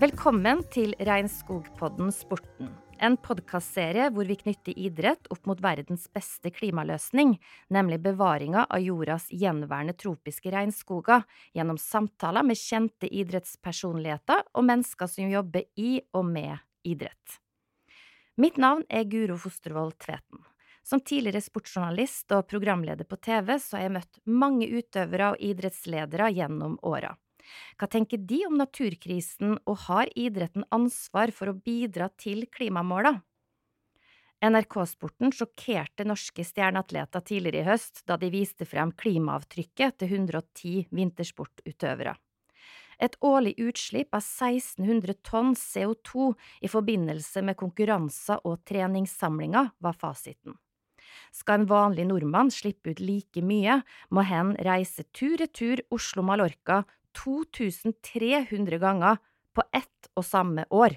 Velkommen til Regnskogpodden Sporten. En podkastserie hvor vi knytter idrett opp mot verdens beste klimaløsning, nemlig bevaringa av jordas gjenværende tropiske regnskoger, gjennom samtaler med kjente idrettspersonligheter og mennesker som jobber i og med idrett. Mitt navn er Guro Fostervoll Tveten. Som tidligere sportsjournalist og programleder på TV, så har jeg møtt mange utøvere og idrettsledere gjennom åra. Hva tenker de om naturkrisen, og har idretten ansvar for å bidra til klimamåla? NRK-sporten sjokkerte norske stjerneatleter tidligere i høst da de viste frem klimaavtrykket til 110 vintersportutøvere. Et årlig utslipp av 1600 tonn CO2 i forbindelse med konkurranser og treningssamlinger var fasiten. Skal en vanlig nordmann slippe ut like mye, må hen reise tur-retur Oslo-Mallorca 2300 ganger på ett og samme år.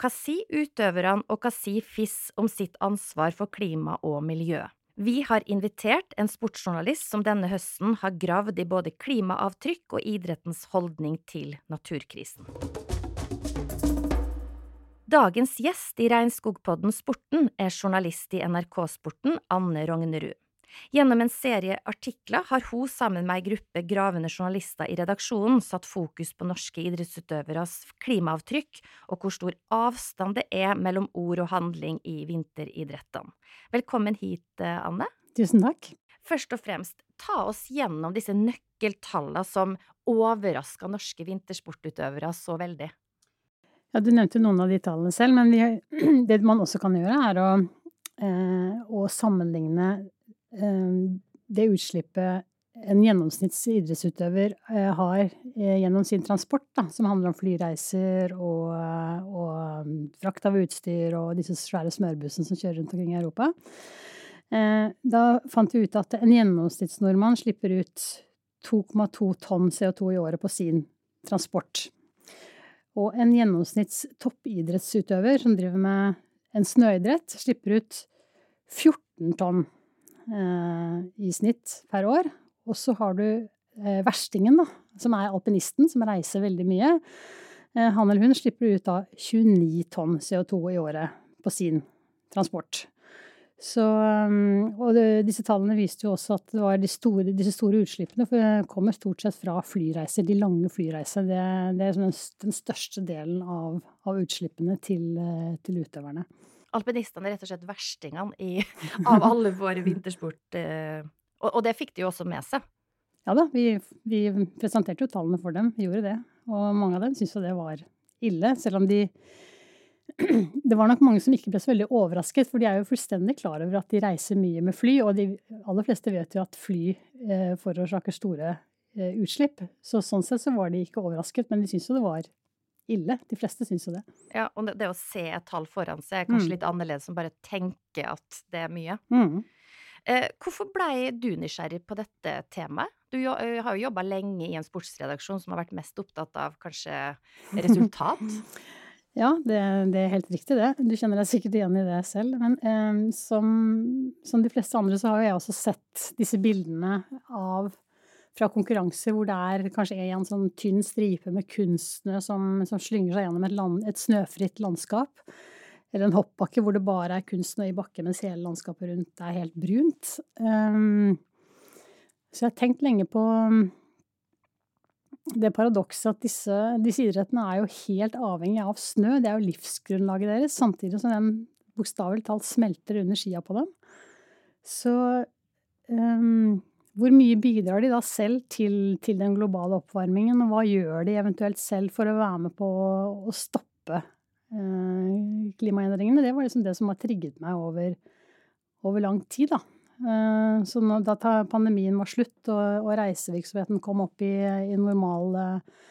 Hva sier utøverne og hva sier FIS om sitt ansvar for klima og miljø? Vi har invitert en sportsjournalist som denne høsten har gravd i både klimaavtrykk og idrettens holdning til naturkrisen. Dagens gjest i Regnskogpodden Sporten er journalist i NRK Sporten, Anne Rognerud. Gjennom en serie artikler har hun sammen med ei gruppe gravende journalister i redaksjonen satt fokus på norske idrettsutøveres klimaavtrykk og hvor stor avstand det er mellom ord og handling i vinteridrettene. Velkommen hit, eh, Anne. Tusen takk. Først og fremst, ta oss gjennom disse nøkkeltallene som overrasker norske vintersportutøvere så veldig. Ja, Du nevnte noen av de tallene selv, men det man også kan gjøre, er å, eh, å sammenligne det utslippet en gjennomsnitts idrettsutøver eh, har eh, gjennom sin transport, da, som handler om flyreiser og, og frakt av utstyr og disse svære smørbussene som kjører rundt omkring i Europa. Eh, da fant vi ut at en gjennomsnittsnordmann slipper ut 2,2 tonn CO2 i året på sin transport. Og en gjennomsnitts toppidrettsutøver som driver med en snøidrett, slipper ut 14 tonn Eh, i snitt per år. Og så har du eh, verstingen, da, som er alpinisten, som reiser veldig mye. Eh, han eller hun slipper ut da 29 tonn CO2 i året på sin transport. Så, og disse tallene viste jo også at de store, disse store utslippene kommer stort sett fra flyreiser, de lange flyreiser. Det, det er den, største delen av, av utslippene til, til utøverne alpinistene er rett og slett verstingene i, av alle våre vintersport. Eh, og, og, det fikk de jo også med seg. Ja da, vi, vi, presenterte jo tallene for dem, vi gjorde det. Og mange av dem syntes jo det var ille, selv om de det var nok mange som ikke ble så veldig overrasket, for de er jo fullstendig klar over at de reiser mye med fly, og de aller fleste vet jo at fly eh, forårsaker store eh, utslipp. Så sånn sett så var de ikke overrasket, men de syntes jo det var ille. De fleste syns jo det. Ja, og det, det, å se et tall foran seg er kanskje mm. litt annerledes enn bare tenke at det er mye. Mm. Eh, hvorfor blei du nysgjerrig på dette temaet? Du jo, har jo jobba lenge i en sportsredaksjon som har vært mest opptatt av kanskje resultat? ja, det, det, er helt riktig det. Du kjenner deg sikkert igjen i det selv. Men eh, som, som, de fleste andre så har jo jeg også sett disse bildene av fra konkurranser hvor det er kanskje en sånn tynn stripe med kunstsnø som, som slynger seg gjennom et, land, et, snøfritt landskap. Eller en hoppbakke hvor det bare er kunstsnø i bakken, mens hele landskapet rundt er helt brunt. Um, så jeg har tenkt lenge på det paradokset at disse, disse, idrettene er jo helt avhengig av snø. Det er jo livsgrunnlaget deres, samtidig som den bokstavelig talt smelter under skia på dem. Så um, hvor mye bidrar de da selv til, til, den globale oppvarmingen, og hva gjør de eventuelt selv for å være med på å stoppe eh, klimaendringene? Det var liksom det som har trigget meg over, over lang tid, da. Eh, så når, da pandemien var slutt og, og reisevirksomheten kom opp i, i normal, eh,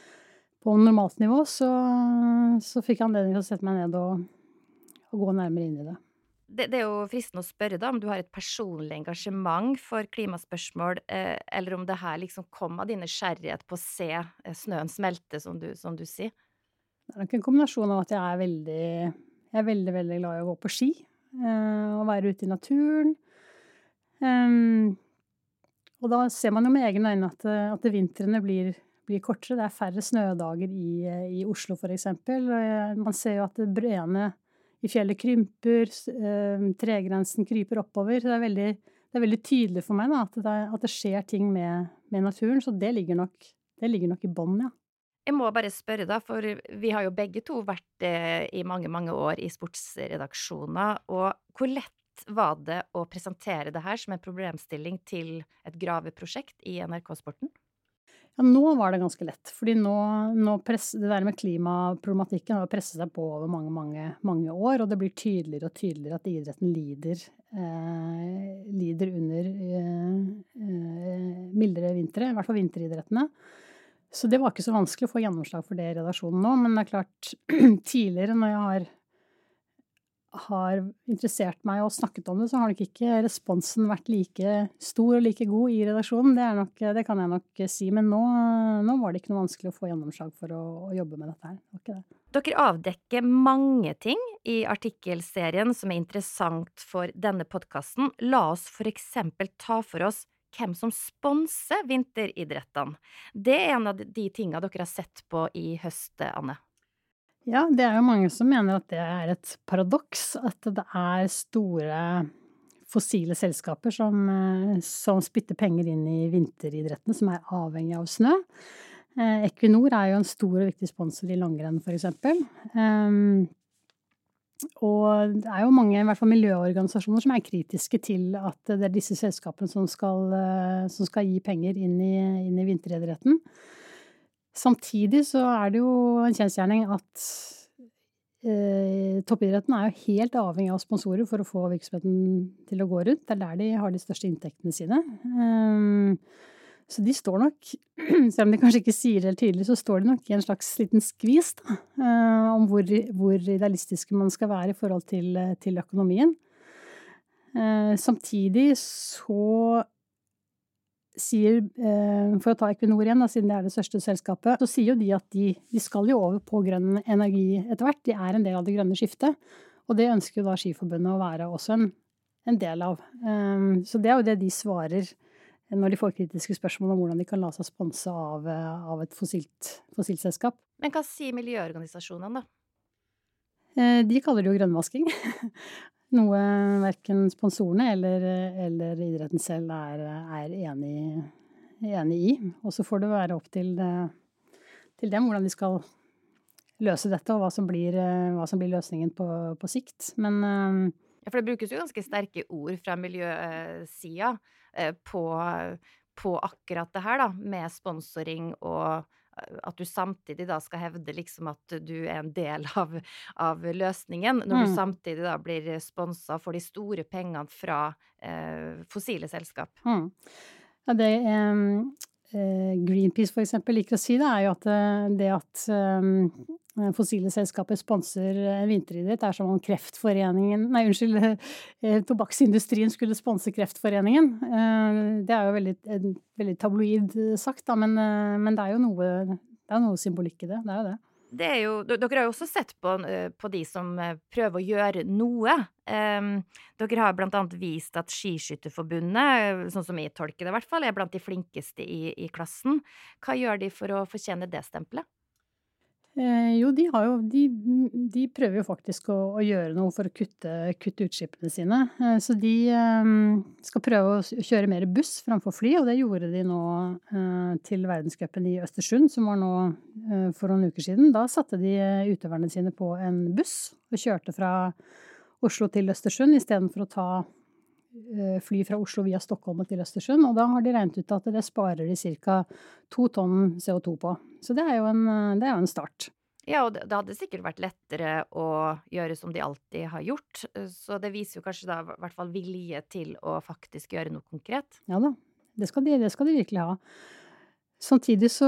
på normalt nivå, så, så fikk jeg anledning til å sette meg ned og, og gå nærmere inn i det det, det, er jo fristende å spørre da om du har et personlig engasjement for klimaspørsmål, eh, eller om det her liksom kom av din nysgjerrighet på å se eh, snøen smelte, som du, som du, sier? Det er nok en kombinasjon av at jeg er veldig, jeg er veldig, veldig glad i å gå på ski. Eh, og være ute i naturen. Um, og da ser man jo med egne øyne at, at vintrene blir, blir kortere. Det er færre snødager i, i Oslo, eksempel. Man ser jo at breene i fjellet krymper, tregrensen kryper oppover. Så det er veldig, det er veldig tydelig for meg da, at, det, at, det, skjer ting med, med naturen. Så det ligger nok, det ligger nok i bånn, ja. Jeg må bare spørre, da, for vi har jo begge to vært eh, i mange, mange år i sportsredaksjoner. Og hvor lett var det å presentere det her som en problemstilling til et graveprosjekt i NRK Sporten? Ja, nå var det ganske lett. Fordi nå, nå press, det der med klimaproblematikken har presset seg på over mange, mange, mange år. Og det blir tydeligere og tydeligere at idretten lider, eh, lider under eh, eh, mildere vintre. I hvert fall vinteridrettene. Så det var ikke så vanskelig å få gjennomslag for det i redaksjonen nå. Men det er klart, tidligere når jeg har, har interessert meg og snakket om det, så har nok ikke responsen vært like stor og like god i redaksjonen. Det, nok, det kan jeg nok si. Men nå, nå, var det ikke noe vanskelig å få gjennomslag for å, å jobbe med dette her. Det. Dere avdekker mange ting i artikkelserien som er interessant for denne podkasten. La oss for eksempel ta for oss hvem som sponser vinteridrettene. Det er en av de tinga dere har sett på i høst, Anne. Ja, det er jo mange som mener at det er et paradoks at det er store fossile selskaper som, eh, som spytter penger inn i vinteridrettene, som er avhengig av snø. Eh, Equinor er jo en stor og viktig sponsor i langrenn, for eksempel. Um, og det er jo mange, i hvert fall miljøorganisasjoner, som er kritiske til at det er disse selskapene som skal, eh, som skal gi penger inn i, inn i vinteridretten. Samtidig så er det jo en kjensgjerning at eh, toppidretten er jo helt avhengig av sponsorer for å få virksomheten til å gå rundt. Det er der de har de største inntektene sine. Um, så de står nok, selv om de kanskje ikke sier det helt tydelig, så står de nok i en slags liten skvis da, eh, om hvor, hvor, idealistiske man skal være i forhold til, til økonomien. Eh, samtidig så sier, eh, for å ta Equinor igjen, siden det er det største selskapet, så sier jo de at de, de skal jo over på grønn energi etter hvert. De er en del av det grønne skiftet. Og det ønsker jo da Skiforbundet å være også en, en del av. Så det er jo det de svarer når de får kritiske spørsmål om hvordan de kan la seg sponse av, eh, av et fossilt, fossilt, selskap. Men hva sier miljøorganisasjonene, da? Eh, de kaller det jo grønnvasking. Noe verken sponsorene eller, eller, idretten selv er, er enig, enig, i. Og så får det være opp til, til, dem hvordan de skal løse dette, og hva som blir, hva som blir løsningen på, på sikt. Men Ja, for det brukes jo ganske sterke ord fra miljøsida. Eh, på, på akkurat det her, da, med sponsoring og eh, at du samtidig da skal hevde liksom at du er en del av, av løsningen, når mm. du samtidig da blir sponsa for de store pengene fra eh, fossile selskap. Mm. Ja, det, um, Eh, Greenpeace for eksempel liker å si, det er jo at eh, det at eh, fossile selskaper sponser vinteridrett, er som om Kreftforeningen Nei, unnskyld, tobakksindustrien skulle sponse Kreftforeningen. Det er jo veldig, veldig tabloid sagt, da, men, men det er jo noe, det er noe symbolikk i det. Det er jo det jo, dere har jo også sett på, eh, på, de som eh, prøver å gjøre noe. Um, dere har blant annet vist at Skiskytterforbundet, sånn som jeg tolker det i hvert fall, er blant de flinkeste i, i klassen. Hva gjør de for å fortjene det stempelet? Eh, jo, de, jo, de, de, prøver jo faktisk å, å, gjøre noe for å kutte, kutte utslippene sine. Eh, så de eh, skal prøve å kjøre mer buss framfor fly, og det gjorde de nå til verdenscupen i Østersund, som var nå for noen uker siden. Da satte de utøverne sine på en buss og kjørte fra Oslo til Østersund istedenfor å ta fly fra Oslo via Stockholm til Østersund. Og da har de regnet ut at det sparer de ca. to tonn CO2 på. Så det er jo en, det er jo en start. Ja, og det hadde sikkert vært lettere å gjøre som de alltid har gjort. Så det viser jo kanskje da i hvert fall vilje til å faktisk gjøre noe konkret. Ja da, det skal de, det skal de virkelig ha. Samtidig så,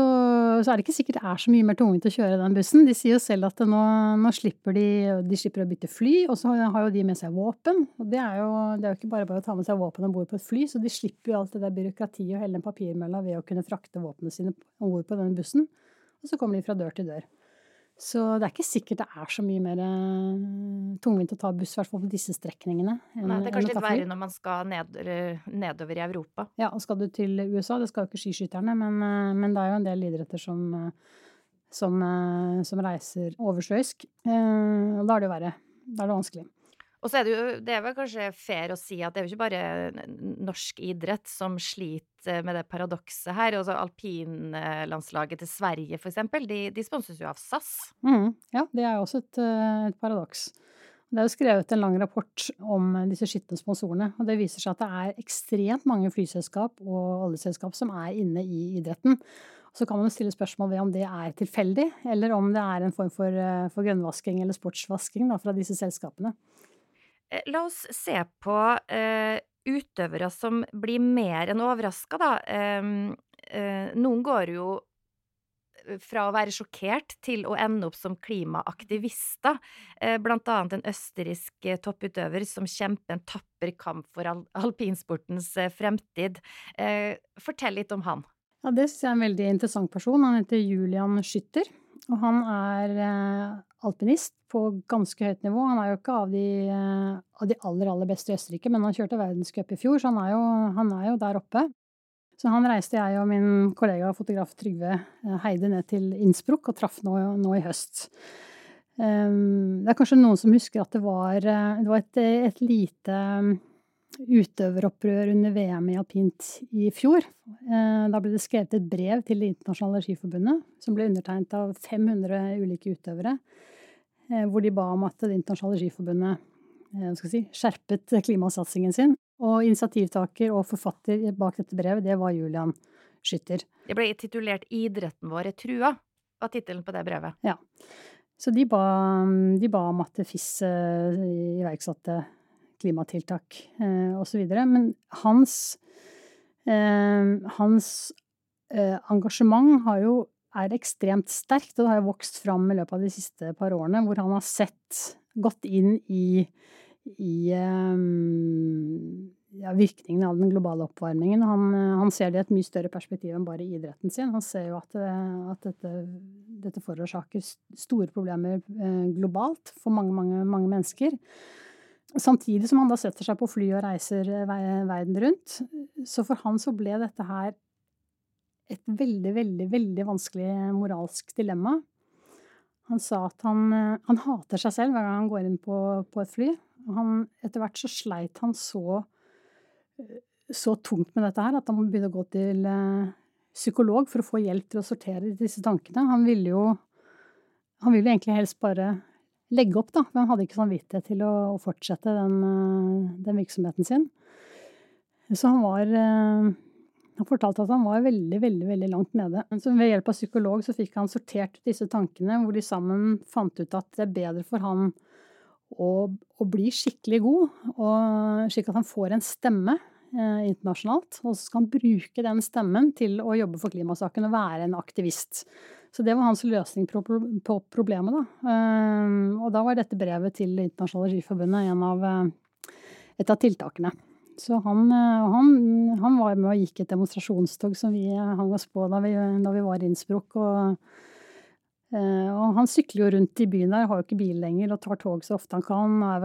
så, er det ikke sikkert det er så mye mer tungvint å kjøre den bussen. De sier jo selv at nå, nå slipper de, de slipper å bytte fly, og så har jo de med seg våpen. Og det er jo, det er jo ikke bare bare å ta med seg våpen om bord på et fly, så de slipper jo alt det der byråkratiet og hele den papirmølla ved å kunne frakte våpnene sine om bord på denne bussen. Og så kommer de fra dør til dør. Så det er ikke sikkert det er så mye mer tungvint å ta buss, i hvert fall på disse strekningene. Nei, det er kanskje litt verre når man skal ned, nedover i Europa. Ja, og skal du til USA, det skal jo ikke skiskytterne, men, men det er jo en del idretter som, som, som reiser oversjøisk. Og da er det jo verre. Da er det vanskelig. Og så er det jo Det er vel kanskje fair å si at det er jo ikke bare norsk idrett som sliter med det paradokset her. Altså alpinlandslaget til Sverige, for eksempel, de, de sponses jo av SAS. Mm, ja, det er jo også et, eh, et paradoks. Det er jo skrevet en lang rapport om disse skitne sponsorene, og det viser seg at det er ekstremt mange flyselskap og oljeselskap som er inne i idretten. Så kan man stille spørsmål ved om det er tilfeldig, eller om det er en form for, eh, for grønnvasking eller sportsvasking da, fra disse selskapene. Eh, la oss se på uh, utøvere som blir mer enn overraska, da. Uh, uh, noen går jo fra å være sjokkert til å ende opp som klimaaktivister. Blant annet en østerriksk topputøver som kjemper en tapper kamp for al alpinsportens fremtid. Fortell litt om han. Ja, Det syns jeg er en veldig interessant person. Han heter Julian Skytter. Og han er alpinist på ganske høyt nivå. Han er jo ikke av de, eh, av de aller, aller beste i Østerrike, men han kjørte verdenscup i fjor, så han er, jo, han er, jo, der oppe. Så han reiste jeg og min kollega fotograf Trygve eh, Heide ned til Innsbruck og traff nå, nå i høst. Um, det er kanskje noen som husker at det var, eh, det var et, et, lite utøveropprør under VM i alpint i fjor. Da ble det skrevet et brev til Det internasjonale skiforbundet, som ble undertegnet av 500 ulike utøvere. Eh, hvor de ba om at Det internasjonale skiforbundet eh, si, skjerpet klimasatsingen sin. Og initiativtaker og forfatter bak dette brevet, det var Julian Skytter. Det ble titulert 'Idretten vår er trua', var tittelen på det brevet. Ja. Så de ba, de ba om at FIS iverksatte klimatiltak eh, osv. Men hans, uh, hans uh, engasjement jo er ekstremt sterkt, og det har jo vokst fram i løpet av de siste par årene, hvor han har sett, gått inn i, i um, ja, virkningene av den globale oppvarmingen. Han, han, ser det i et mye større perspektiv enn bare idretten sin. Han ser jo at, at dette, dette, forårsaker store problemer eh, globalt for mange, mange, mange mennesker. Samtidig som han da setter seg på fly og reiser verden rundt. Så for han så ble dette her et veldig, veldig, veldig vanskelig moralsk dilemma. Han sa at han, eh, han hater seg selv hver gang han går inn på, på et fly. Han, etter hvert så sleit han så, eh, så tungt med dette her at han må begynne å gå til eh, psykolog for å få hjelp til å sortere disse tankene. Han ville jo han ville egentlig helst bare legge opp, da, men han hadde ikke samvittighet til å, å fortsette den, den, virksomheten sin. Så han var han fortalte at han var veldig, veldig veldig langt nede. Så ved hjelp av psykolog så fikk han sortert disse tankene, hvor de sammen fant ut at det er bedre for han å, å bli skikkelig god, og, slik at han får en stemme eh, internasjonalt. Og så skal han bruke den stemmen til å jobbe for klimasaken og være en aktivist. Så det var hans løsning på, problemet, da. Eh, og da var dette brevet til Det internasjonale skiforbundet en av, eh, et av tiltakene. Så han, eh, han, han, var med og gikk et demonstrasjonstog som vi eh, hang oss på da vi, da vi var i Innsbruck. Og, og, han sykler jo rundt i byen der, har jo ikke bil lenger og tar tog så ofte han kan. Er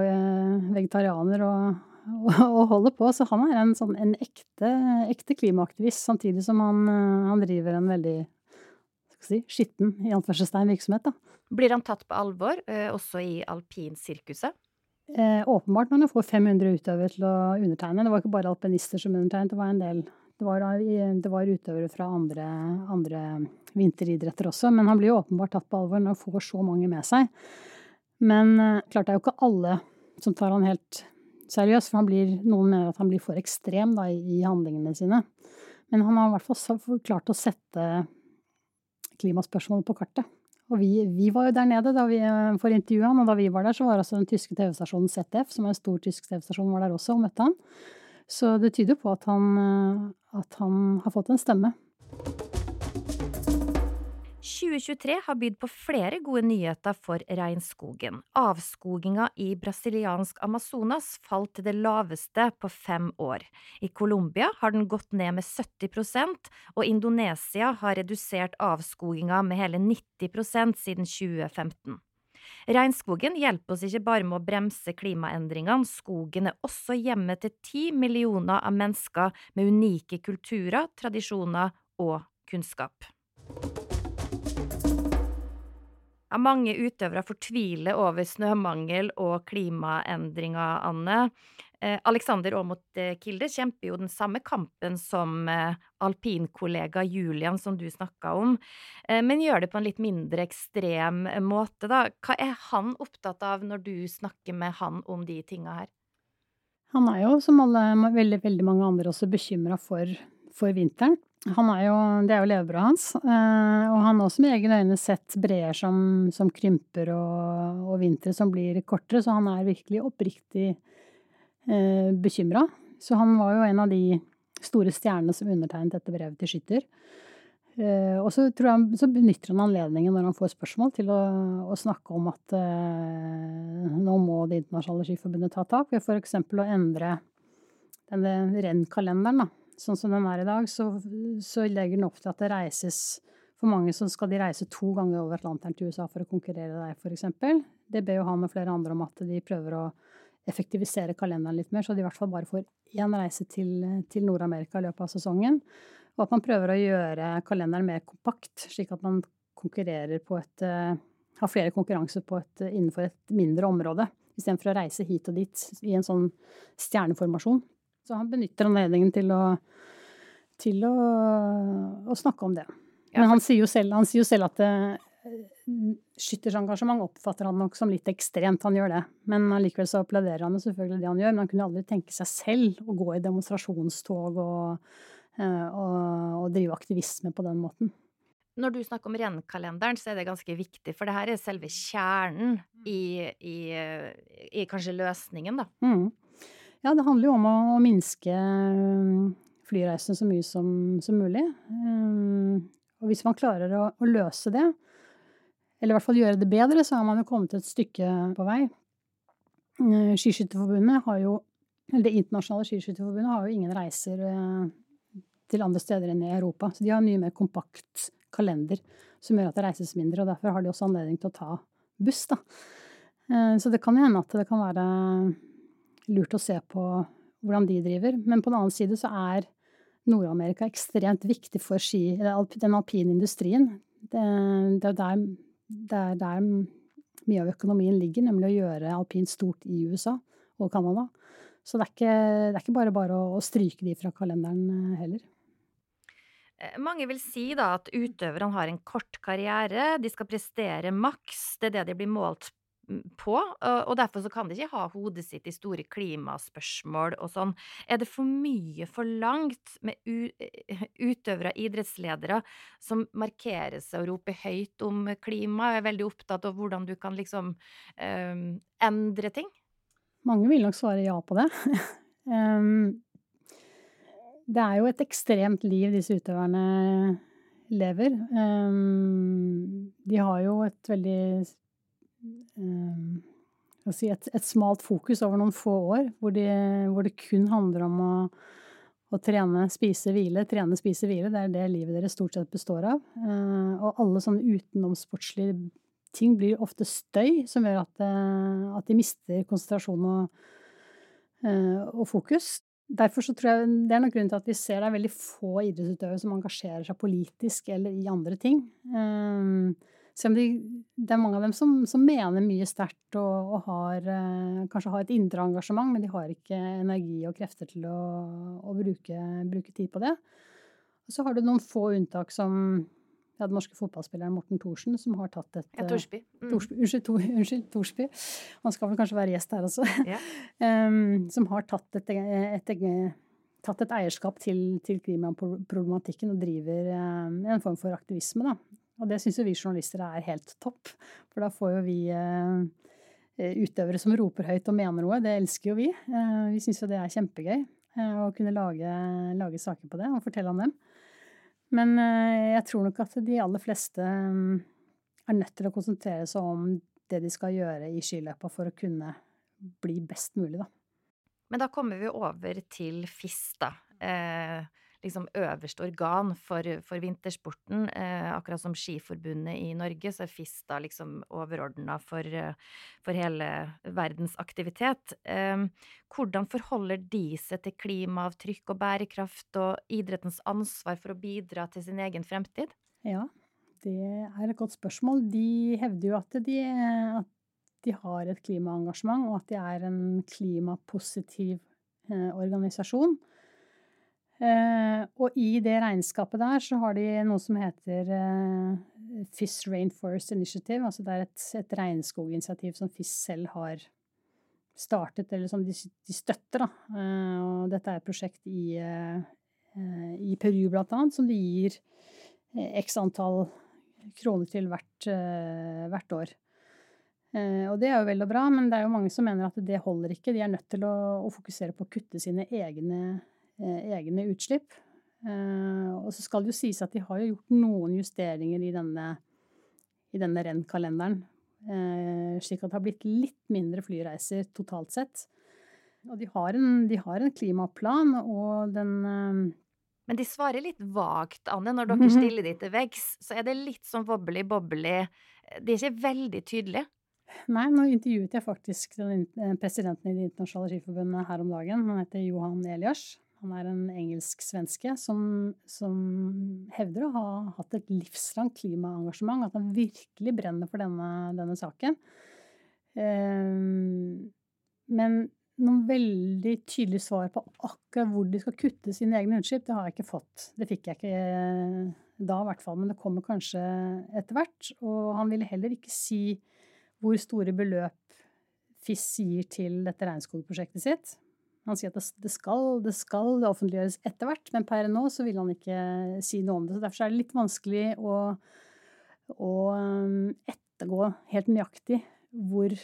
vegetarianer og, og, og holder på. Så han er en, sånn, en ekte, ekte, klimaaktivist, samtidig som han, han driver en veldig si, skitten i anførselstegn virksomhet. Da. Blir han tatt på alvor, også i alpinsirkuset? Eh, åpenbart når man får 500 utøvere til å undertegne. Det var ikke bare alpinister som undertegnet, det var en del det var, det var utøvere fra andre, andre, vinteridretter også. Men han blir jo åpenbart tatt på alvor når han får så mange med seg. Men eh, klart det er jo ikke alle som tar han helt seriøst, for blir, noen mener at han blir for ekstrem da, i handlingene sine. Men han har i hvert fall klart å sette klimaspørsmålet på kartet. Og vi, vi, var jo der nede da vi, eh, for intervjuet han, og da vi var der, så var altså den tyske TV-stasjonen ZDF, som er en stor tysk TV-stasjon, var der også og møtte han. Så det tyder på at han, eh, at han har fått en stemme. 2023 har bydd på flere gode nyheter for regnskogen. Avskoginga i brasiliansk Amazonas falt til det laveste på fem år. I Colombia har den gått ned med 70% og Indonesia har redusert avskoginga med hele 90% siden 2015. Regnskogen hjelper oss ikke bare med å bremse klimaendringene, skogen er også hjemmet til ti millioner av mennesker med unike kulturer, tradisjoner og kunnskap. Mange utøvere fortviler over snømangel og klimaendringer, Anne. Eh, Alexander Aamodt eh, Kilde kjemper jo den samme kampen som eh, alpinkollega Julian, som du snakka om, men gjør det på en litt mindre ekstrem måte, da. Hva er han opptatt av når du snakker med han om de tinga her? Han er jo, som alle, veldig, veldig mange andre, også bekymra for, for vinteren. Han er jo, det er jo levebrødet hans. Eh, og han har også med egne øyne sett breer som, som krymper og, og vintre som blir kortere, så han er virkelig oppriktig eh, bekymra. Så han var jo en av de store stjernene som undertegnet dette brevet til Skytter. Eh, og så, tror jeg, så benytter han anledningen når han får spørsmål, til å, å snakke om at eh, nå må Det internasjonale skiforbundet ta tak ved f.eks. å endre denne rennkalenderen. da sånn som den er i dag, så, så legger den opp til at det reises For mange så skal de reise to ganger over Atlanteren til USA for å konkurrere der, f.eks. Det ber jo han og flere andre om at de prøver å effektivisere kalenderen litt mer, så de i hvert fall bare får én reise til, til Nord-Amerika i løpet av sesongen. Og at man prøver å gjøre kalenderen mer kompakt, slik at man konkurrerer på et uh, har flere konkurranser på et, innenfor et mindre område, istedenfor å reise hit og dit i en sånn stjerneformasjon. Så han benytter anledningen til å, til å, å snakke om det. Men han sier jo selv, sier jo selv at det, skytters engasjement oppfatter han nok som litt ekstremt, han gjør det. Men allikevel så applauderer han selvfølgelig det han gjør. Men han kunne aldri tenke seg selv å gå i demonstrasjonstog og, eh, og, og drive aktivisme på den måten. Når du snakker om rennkalenderen, så er det ganske viktig, for det her er selve kjernen i, i, i kanskje løsningen, da. Mm. Ja, det handler jo om å, å minske flyreisen flyreisene så mye som, som mulig. Um, og hvis man klarer å, å, løse det, eller i hvert fall gjøre det bedre, så har man jo kommet et stykke på vei. Uh, Skiskytterforbundet har jo eller Det internasjonale skiskytterforbundet har jo ingen reiser uh, til andre steder enn i Europa. Så de har en mye mer kompakt kalender som gjør at det reises mindre. Og derfor har de også anledning til å ta buss, da. Uh, så det kan jo hende at det kan være lurt å se på hvordan de driver. Men på den annen side så er Nord-Amerika ekstremt viktig for ski, den alpine industrien. Det, det, er der, det, er der, mye av økonomien ligger, nemlig å gjøre alpint stort i USA og Canada. Så det er ikke, det er ikke bare bare å, å stryke de fra kalenderen eh, heller. Eh, mange vil si da at utøverne har en kort karriere, de skal prestere maks, det er det de blir målt på, og derfor så kan de ikke ha hodet sitt i store klimaspørsmål og sånn. Er det for mye forlangt med utøvere, idrettsledere, som markerer seg og roper høyt om klima, er veldig opptatt av hvordan du kan liksom um, endre ting? Mange vil nok svare ja på det. um, det er jo et ekstremt liv disse utøverne lever. Um, de har jo et veldig si et, et, smalt fokus over noen få år, hvor, de, hvor det kun handler om å, å, trene, spise, hvile. Trene, spise, hvile. Det er det livet deres stort sett består av. Eh, og alle sånne utenomsportslige ting blir ofte støy, som gjør at, eh, at de mister konsentrasjon og, og fokus. Derfor så tror jeg Det er nok grunnen til at vi ser det er veldig få idrettsutøvere som engasjerer seg politisk eller i andre ting. Um, selv om de, det er mange av dem som, som mener mye sterkt og, og har, eh, kanskje har et indre engasjement, men de har ikke energi og krefter til å, å bruke, bruke, tid på det. Og så har du noen få unntak som ja, den norske fotballspilleren Morten Thorsen, som har tatt et ja, Torsby. Mm. Torsby. Unnskyld, to, unnskyld, Torsby. Han skal vel kanskje være gjest her også. Ja. um, som har tatt et, et, et, tatt et eierskap til, til klimaproblematikken og driver um, en form for aktivisme. Da. Og det syns jo vi journalister er helt topp, for da får jo vi eh, utøvere som roper høyt og mener noe. Det elsker jo vi. Eh, vi syns jo det er kjempegøy eh, å kunne lage, lage, saker på det og fortelle om dem. Men jeg tror nok at de aller fleste er nødt til å konsentrere seg om det de skal gjøre i skiløypa for å kunne bli best mulig, da. Men da kommer vi over til FIS, da. Eh, liksom øverste organ for, for vintersporten. Eh, akkurat som Skiforbundet i Norge, så er FIS da liksom overordna for, for, hele verdens aktivitet. Eh, hvordan forholder de seg til klimaavtrykk og bærekraft og idrettens ansvar for å bidra til sin egen fremtid? Ja, det er et godt spørsmål. De hevder jo at de, at de har et klimaengasjement, og at de er en klimapositiv eh, organisasjon. Eh, og i det regnskapet der så har de noe som heter eh, FIS Rainforest Initiative. Altså det er et, et regnskoginitiativ som FIS selv har startet, eller som de, de støtter. Da. Eh, og dette er et prosjekt i, i Peru, blant annet, som de gir x antall kroner til hvert, hvert år. Og det er jo vel og bra, men det er jo mange som mener at det holder ikke. De er nødt til å, å fokusere på å kutte sine egne, egne utslipp. og så skal det jo sies at de har jo gjort noen justeringer i denne, i denne rennkalenderen. slik at det har blitt litt mindre flyreiser totalt sett. Og de har en, de har en klimaplan, og den men de svarer litt vagt, Anne, når dere stiller de til veggs. Så er det litt sånn wobbly-bobbly. De er ikke veldig tydelige. Nei, nå intervjuet jeg faktisk den eh, presidenten i Det internasjonale skiforbundet her om dagen. Han heter Johan Elias. Han er en engelsk-svenske som, som, hevder å ha hatt et livslangt klimaengasjement. At han virkelig brenner for denne, denne saken. Um, men noen veldig tydelige svar på akkurat hvor de skal kutte sine egne utslipp, det har jeg ikke fått. Det fikk jeg ikke eh, da, i hvert fall, men det kommer kanskje etter hvert. Og han ville heller ikke si hvor store beløp FIS gir til dette regnskogprosjektet sitt. Han sier at det skal, det skal offentliggjøres etter hvert, men per nå så vil han ikke si noe om det. Så derfor er det litt vanskelig å, å eh, ettergå helt nøyaktig hvor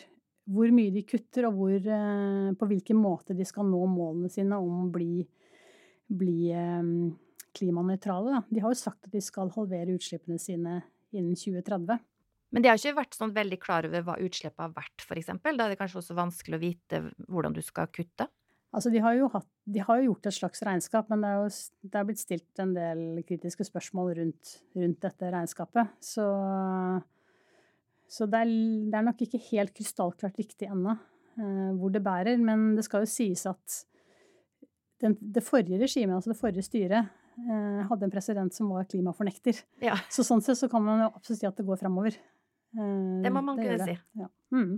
hvor mye de kutter, og hvor, eh, på hvilken måte de skal nå målene sine om å bli, bli eh, klimanøytrale. De har jo sagt at de skal halvere utslippene sine innen 2030. Men de har ikke vært sånn veldig klar over hva utslippet har vært, f.eks.? Da er det kanskje også vanskelig å vite hvordan du skal kutte? Altså, de har jo, hatt, de har jo gjort et slags regnskap, men det er jo det er blitt stilt en del kritiske spørsmål rundt, rundt dette regnskapet. Så så det er, det er, nok ikke helt krystallklart riktig ennå eh, hvor det bærer. Men det skal jo sies at den, det forrige regimet, altså det forrige styret, eh, hadde en president som var klimafornekter. Ja. Så sånn sett så kan man jo absolutt si at det går framover. Eh, det må man kunne si. Ja. Mm.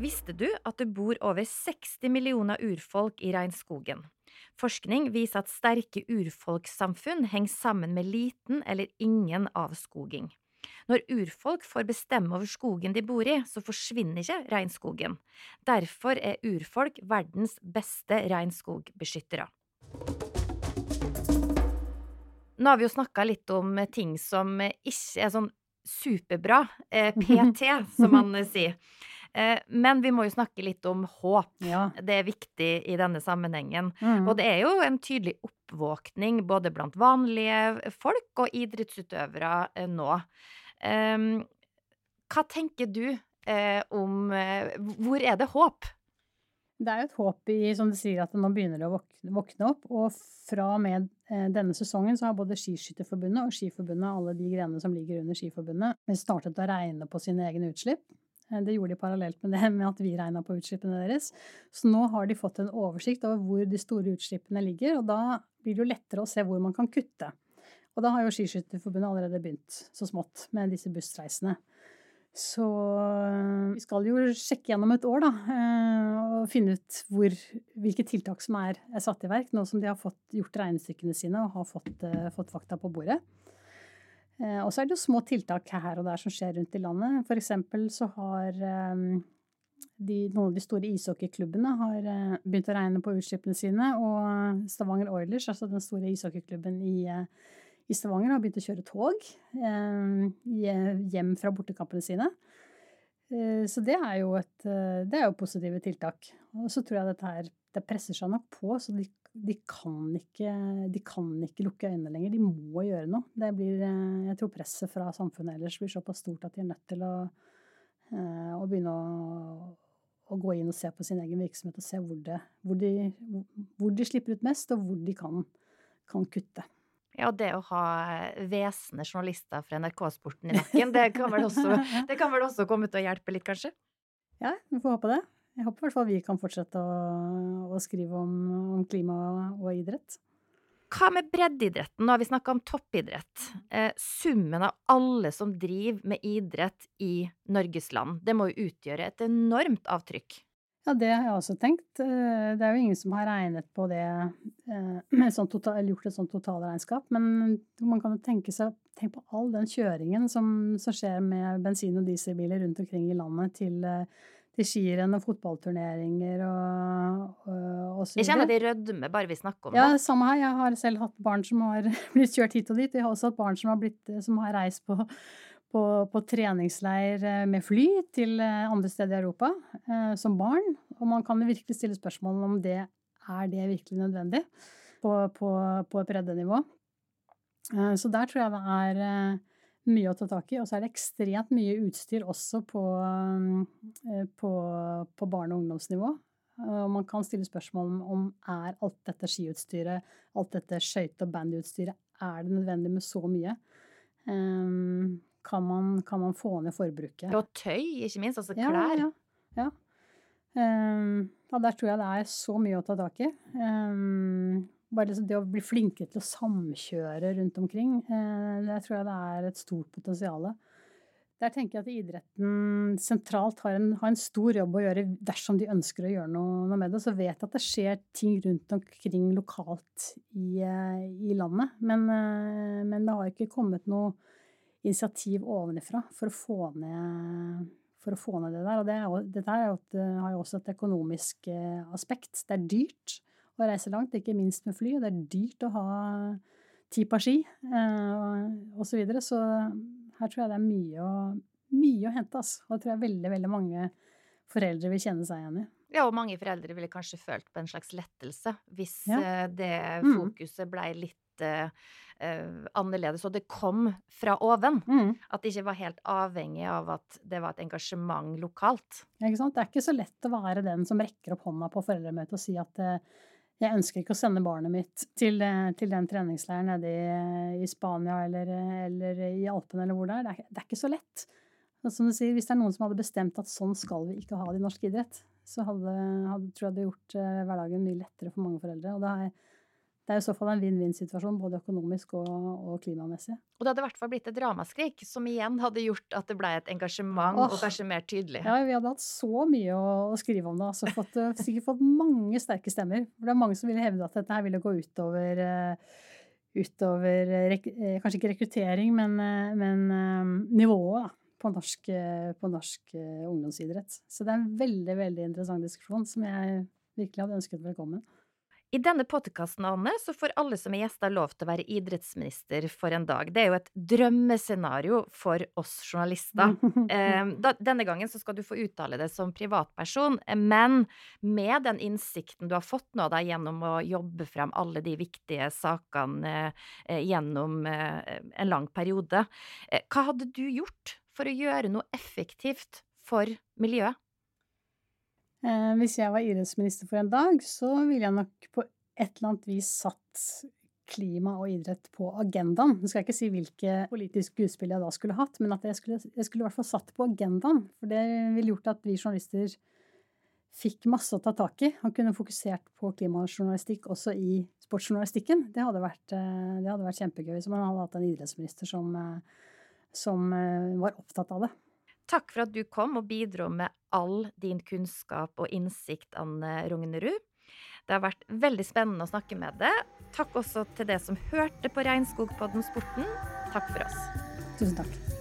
Visste du at det bor over 60 millioner urfolk i regnskogen? Forskning viser at sterke urfolkssamfunn henger sammen med liten eller ingen avskoging. Når urfolk får bestemme over skogen de bor i, så forsvinner ikke regnskogen. Derfor er urfolk verdens beste regnskogbeskyttere. Nå har vi jo snakka litt om ting som ikke er sånn superbra, eh, PT, som man sier. Eh, men vi må jo snakke litt om håp. Ja. Det er viktig i denne sammenhengen. Mm. Og det er jo en tydelig oppvåkning både blant vanlige folk og idrettsutøvere eh, nå. Um, hva tenker du eh, om Hvor er det håp? Det er jo et håp i, som du sier, at nå begynner det å våkne, opp. Og fra og med denne sesongen så har både Skiskytterforbundet og Skiforbundet, alle de grenene som ligger under Skiforbundet, startet å regne på sine egne utslipp. Eh, det gjorde de parallelt med det med at vi regna på utslippene deres. Så nå har de fått en oversikt over hvor de store utslippene ligger, og da blir det jo lettere å se hvor man kan kutte. Og da har jo Skiskytterforbundet allerede begynt så smått med disse bussreisene. Så øh, vi skal jo sjekke gjennom et år, da, øh, og finne ut hvor, hvilke tiltak som er, er, satt i verk, nå som de har fått gjort regnestykkene sine og har fått, fått fakta på bordet. Uh, og så er det jo små tiltak her og der som skjer rundt i landet. For eksempel så har um, de, noen av de store ishockeyklubbene har uh, begynt å regne på utslippene sine, og Stavanger Oilers, altså den store ishockeyklubben i i Stavanger har begynt å kjøre tog eh, hjem fra bortekampene sine. Eh, så det er, jo et, eh, det er jo positive tiltak. Og så tror jeg dette her det presser seg nok på, så de de, kan ikke, de kan ikke lukke øynene lenger. De må gjøre noe. Det blir, eh, jeg tror presset fra samfunnet ellers blir såpass stort at de er nødt til å, eh, å begynne å, å, gå inn og se på sin egen virksomhet og se hvor, det, hvor, de, hvor de, slipper ut mest, og hvor de kan, kan kutte. Ja, det å ha hvesende journalister fra NRK-sporten i nakken, det kan, vel også, det kan vel også komme til å hjelpe litt, kanskje? Ja, vi får håpe det. Jeg håper i hvert fall vi kan fortsette å, å skrive om, om, klima og idrett. Hva med breddeidretten? Nå har vi snakka om toppidrett. Eh, summen av alle som driver med idrett i Norges land, det må jo utgjøre et enormt avtrykk? Ja, det har jeg også tenkt. Eh, det er jo ingen som har regnet på det, eh, sånn total, eller gjort et sånt totalregnskap. Men man kan jo tenke seg Tenk på all den kjøringen som, som skjer med bensin- og dieselbiler rundt omkring i landet til eh, til skirenn og fotballturneringer og, og, og så videre. Jeg kjenner de rødmer bare vi snakker om det. Ja, samme her. Jeg har selv hatt barn som har blitt kjørt hit og dit. Jeg har også hatt barn som har, blitt, som har reist på, på, på, treningsleir eh, med fly til eh, andre steder i Europa eh, som barn. Og man kan virkelig stille spørsmål om det er det virkelig nødvendig på, på, på et breddenivå. Eh, så der tror jeg det er mye å ta tak i. Og så er det ekstremt mye utstyr også på, eh, på, på barne- og ungdomsnivå. Og man kan stille spørsmål om, om er alt dette skiutstyret, alt dette skøyte- og bandyutstyret, er det nødvendig med så mye? Um, kan, man, kan, man, få ned forbruket? Og tøy, ikke minst. Altså klær. Ja, ja, ja. Um, ja, der tror jeg det er så mye å ta tak i. Um, bare det å bli flinke til å samkjøre rundt omkring, eh, det tror jeg det er et stort potensial. Der tenker jeg at idretten sentralt har en, har en, stor jobb å gjøre dersom de ønsker å gjøre noe, noe, med det. Så vet jeg at det skjer ting rundt omkring lokalt i, eh, i landet. Men, eh, men, det har ikke kommet noe initiativ ovenifra for å få ned, for å få ned det der. Og det er, dette er jo et, har jo også et økonomisk aspekt. Det er dyrt å reise langt, ikke minst med fly. Og det er dyrt å ha ti par ski eh, osv. Så, videre. så her tror jeg det er mye å, mye å hente. Altså. Og det tror jeg veldig, veldig mange foreldre vil kjenne seg igjen i. Ja, og mange foreldre ville kanskje følt på en slags lettelse hvis ja. Eh, det mm. fokuset blei litt uh, annerledes, og det kom fra oven. Mm. At det ikke var helt avhengig av at det var et engasjement lokalt. Ja? Det er ikke så lett å være den som rekker opp hånda på foreldremøtet og si at uh, jeg ønsker ikke å sende barnet mitt til, eh, til den treningsleiren nede i, i Spania eller, eller, i Alpene eller hvor det er. Det er, ikke så lett. Som du sier, hvis det er noen som hadde bestemt at sånn skal vi ikke ha det i norsk idrett, så hadde, hadde tror jeg det gjort uh, hverdagen mye lettere for mange foreldre. Og det er, det er i så fall en vinn-vinn-situasjon, både økonomisk og, og, klimamessig. Og det hadde i hvert fall blitt et ramaskrik, som igjen hadde gjort at det ble et engasjement, oh, og kanskje mer tydelig. Ja, vi hadde hatt så mye å, å skrive om det. Altså fått, eh, sikkert fått mange sterke stemmer. For det er mange som ville hevde at dette her ville gå utover uh, utover Kanskje ikke rekruttering, men, men nivået da, på norsk, på norsk ungdomsidrett. Så det er en veldig, veldig interessant diskusjon som jeg virkelig hadde ønsket velkommen. I denne podkasten, Anne, så får alle som er gjester lov til å være idrettsminister for en dag. Det er jo et drømmescenario for oss journalister. Eh, denne gangen så skal du få uttale det som privatperson, men med den innsikten du har fått nå da, gjennom å jobbe frem alle de viktige sakene eh, gjennom eh, en lang periode, hva hadde du gjort for å gjøre noe effektivt for miljøet? Eh, hvis jeg var idrettsminister for en dag, så ville jeg nok på et eller annet vis satt klima og idrett på agendaen. Nå skal jeg ikke si hvilke politiske utspill jeg da skulle hatt, men at jeg skulle, jeg skulle i hvert fall satt på agendaen. For det ville gjort at vi journalister fikk masse å ta tak i og kunne fokusert på klimajournalistikk også i sportsjournalistikken. Det hadde vært, eh, det hadde vært kjempegøy hvis man hadde hatt en idrettsminister som, eh, som var opptatt av det. Takk for at du kom og bidro med all din kunnskap og innsikt, Anne Rognerud. Det har vært veldig spennende å snakke med deg. Takk også til det som hørte på Regnskogpodden Sporten. Takk for oss. Tusen takk.